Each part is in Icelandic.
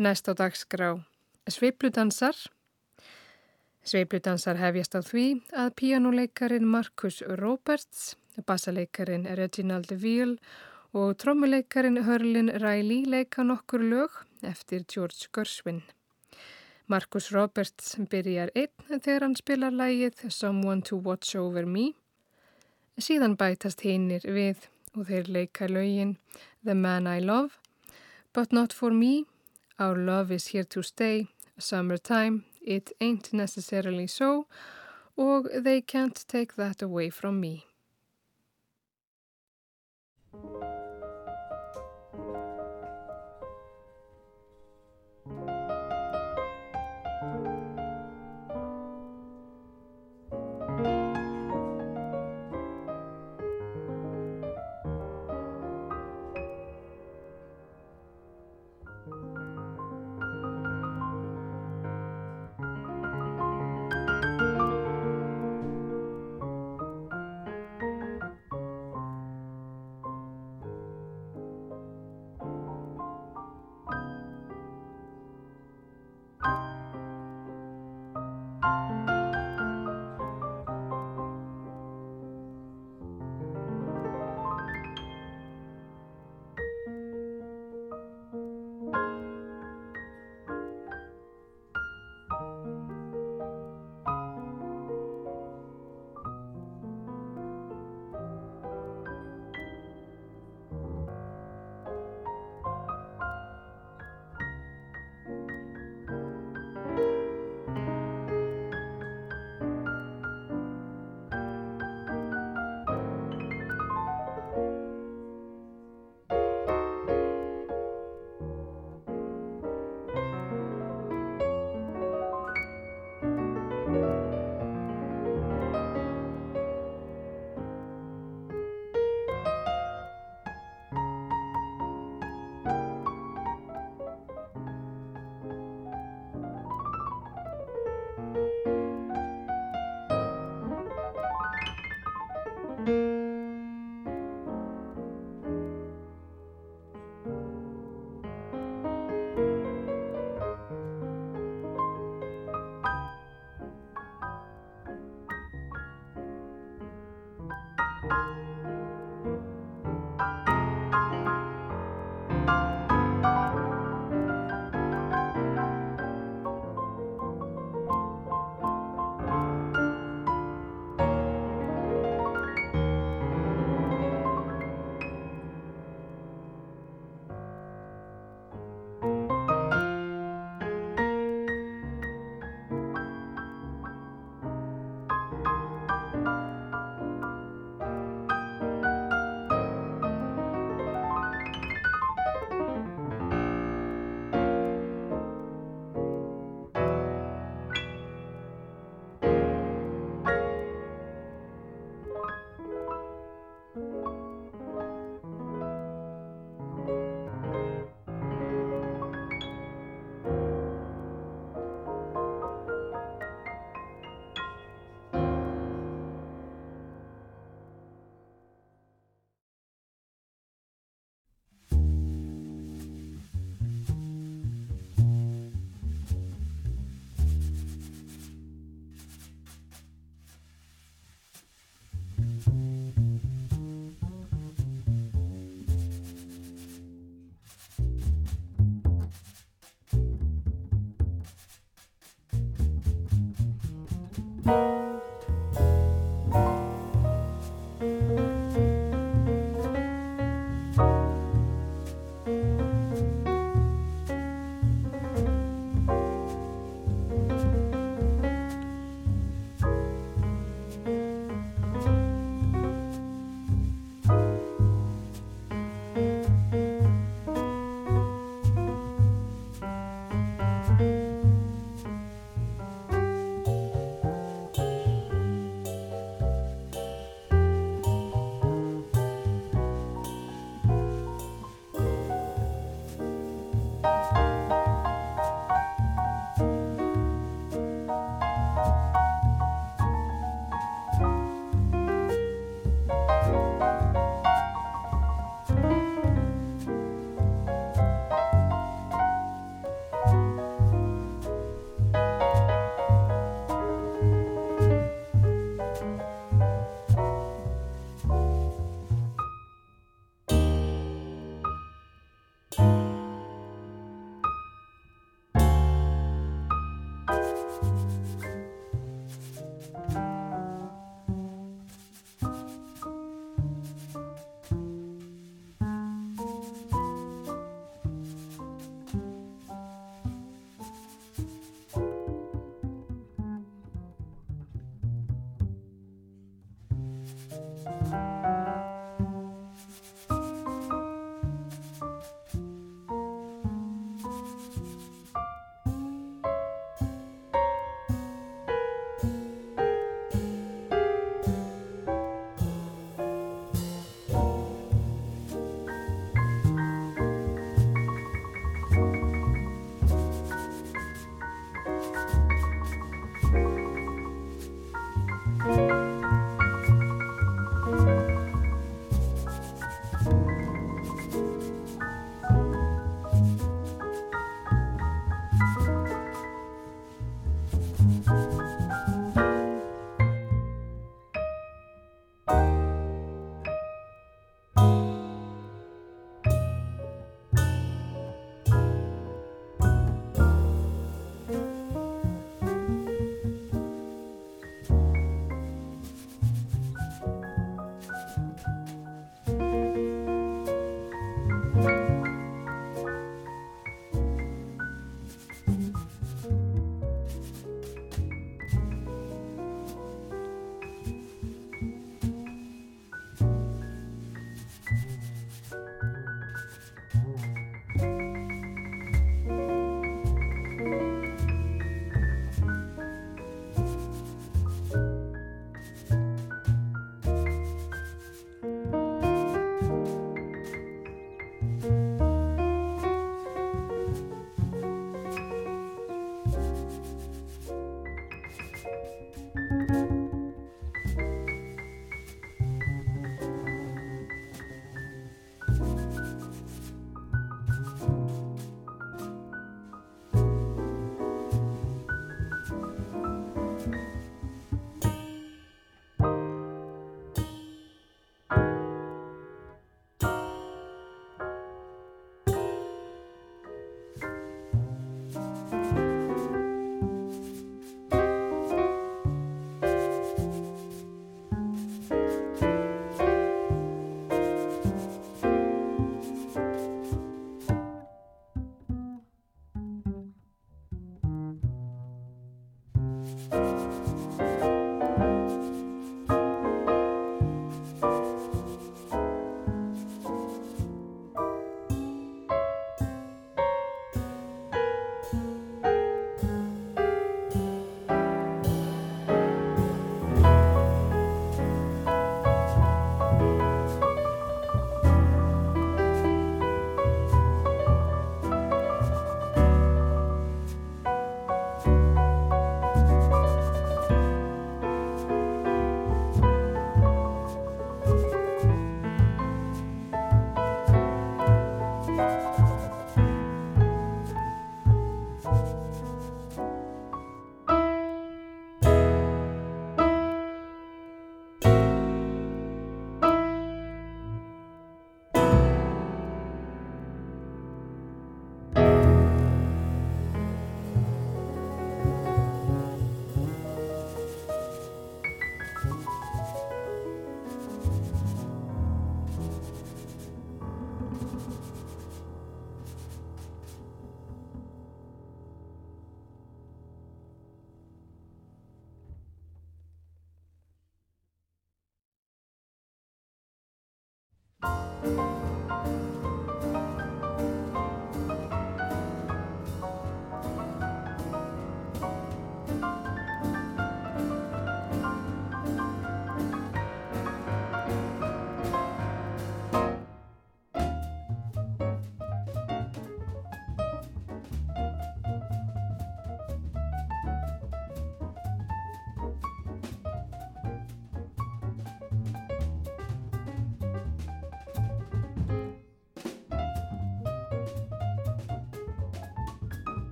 Næst á dagskrá Sveipludansar. Sveipludansar hefjast á því að píjánuleikarin Markus Roberts, bassaleikarin Reginald Veal og trommuleikarin Hörlin Riley leika nokkur lög eftir George Gershwin. Markus Roberts byrjar einn þegar hann spilar lægið Someone to Watch Over Me. Síðan bætast hinnir við og þeir leika lögin The Man I Love, But Not For Me, Our Love Is Here To Stay, Summertime, It Ain't Necessarily So og They Can't Take That Away From Me.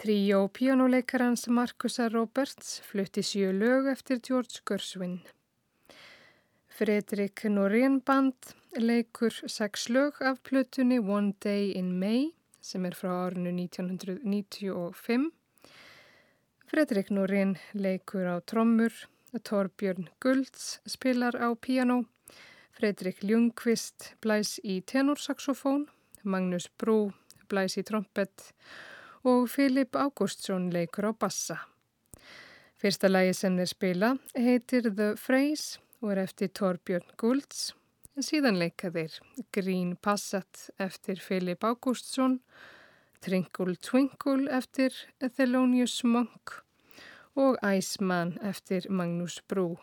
Tríó píjónuleikarans Markusa Roberts flutti sjö lög eftir George Gershwin. Fredrik Norén band leikur sex lög af plötunni One Day in May sem er frá árinu 1995. Fredrik Norén leikur á trommur, Torbjörn Gulds spilar á piano Fredrik Ljungqvist blæs í tenorsaxofón, Magnus Brú blæs í trompet. og Filip Ágústsson leikur á bassa. Fyrsta lagi sem þeir spila heitir The Phrase og er eftir Torbjörn Gulds. Síðan leika þeir Green Passat eftir Filip Ágústsson, Twinkle Twinkle eftir Thelonious Monk og Iceman eftir Magnus Brú.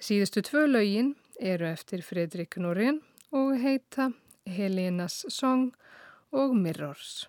Síðustu tvö lögin eru eftir Fredrik Norén og heita Helenas Song og Mirrors.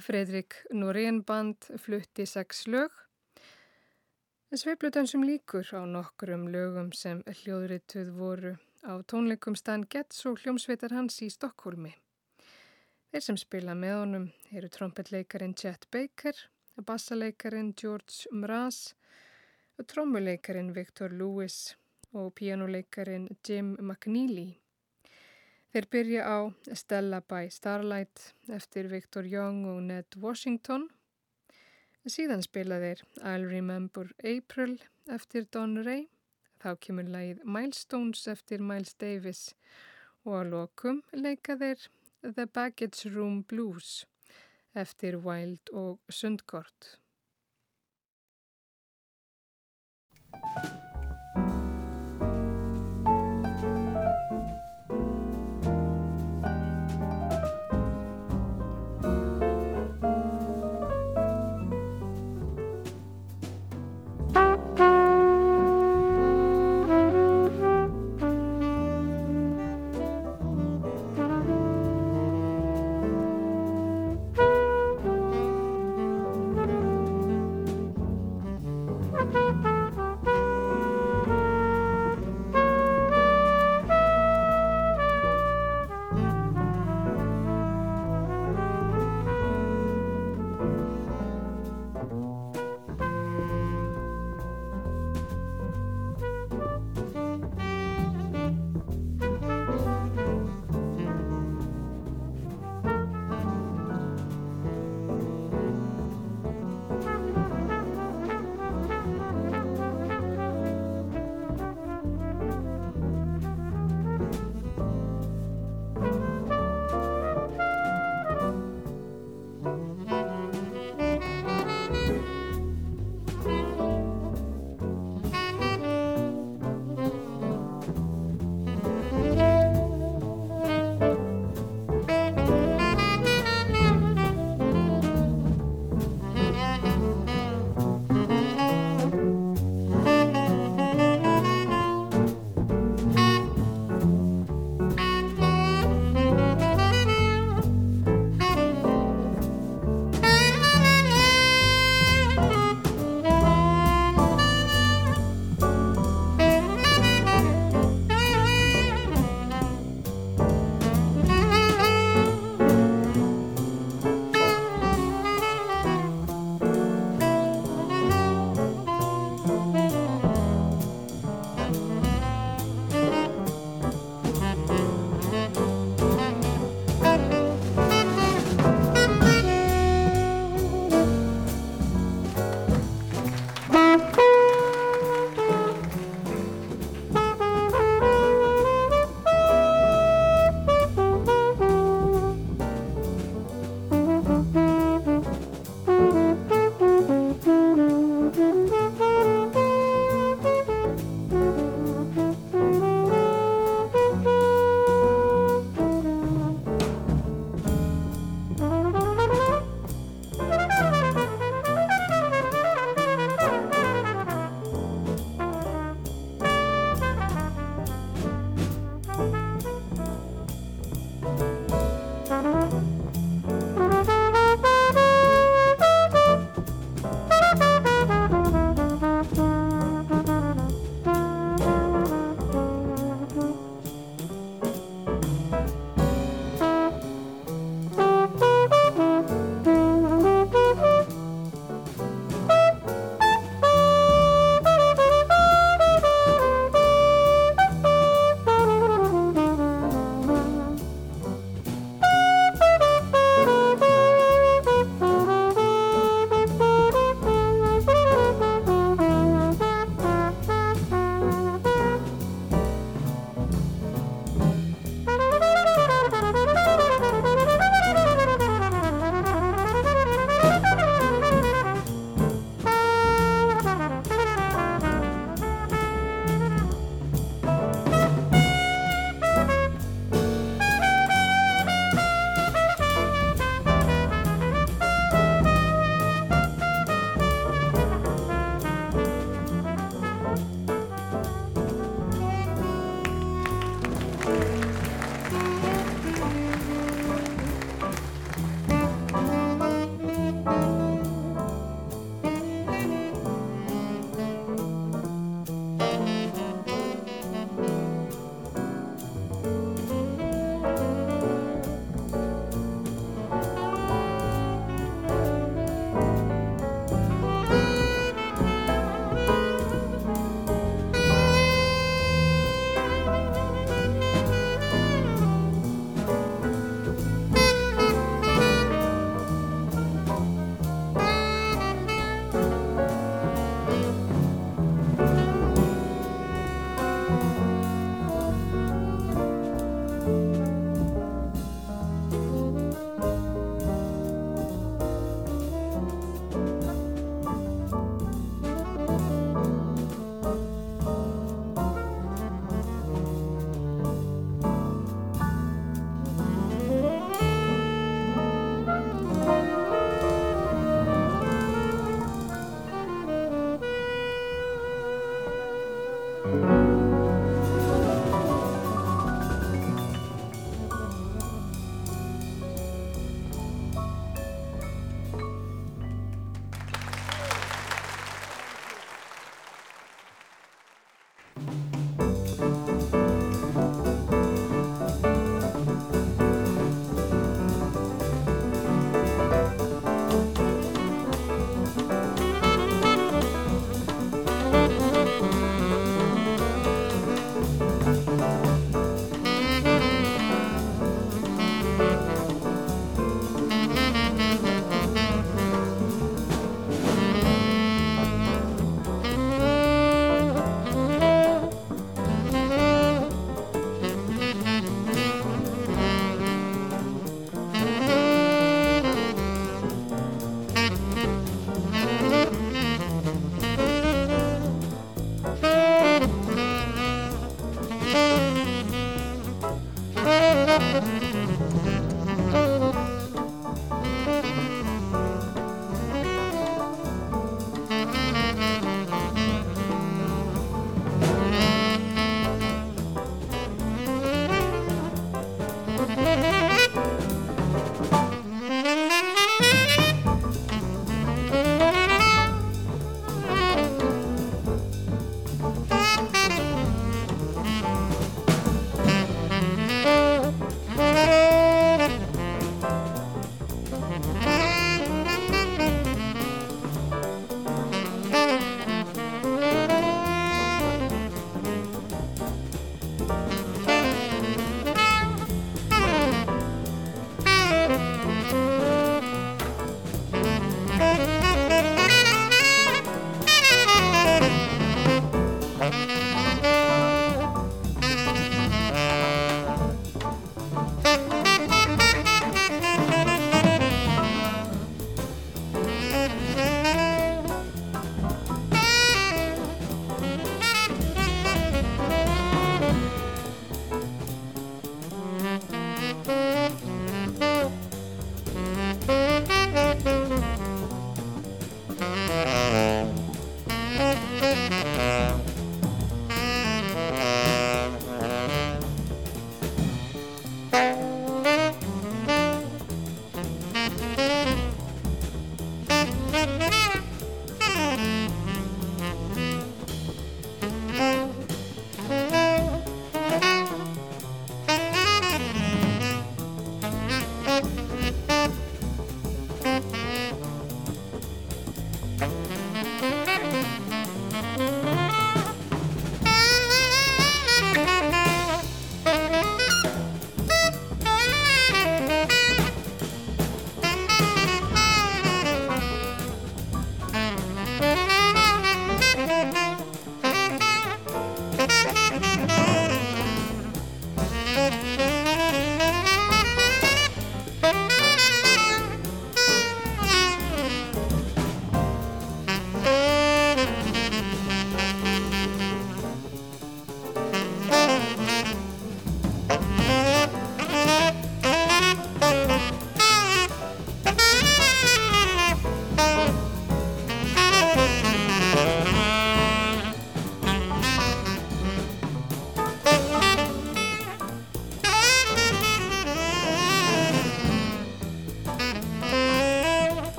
Fredrik Norénband flutti sex lög. Sveipludansum líkur á nokkrum lögum sem hljóðrituð voru á tónleikum Stan Getz og hljómsveitar hans í Stokkólmi. Þeir sem spila með honum eru trompetleikarin Chet Baker, bassaleikarin George Mraz, trommuleikarin Victor Lewis og pianoleikarin Jim McNeely. Þeir byrja á Stella by Starlight eftir Victor Young og Ned Washington. Síðan spila þeir I'll Remember April eftir Don Ray. Þá kemur lagið Milestones eftir Miles Davis og á lokum leika þeir The Baggage Room Blues eftir Wild og Sundgård.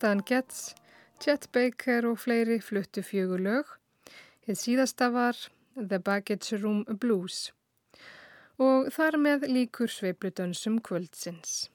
Stan Getz, Chet Baker og fleiri fluttu fjögur lög. Þið síðasta var The Baggage Room Blues og þar með líkur sveiplutönsum kvöldsins.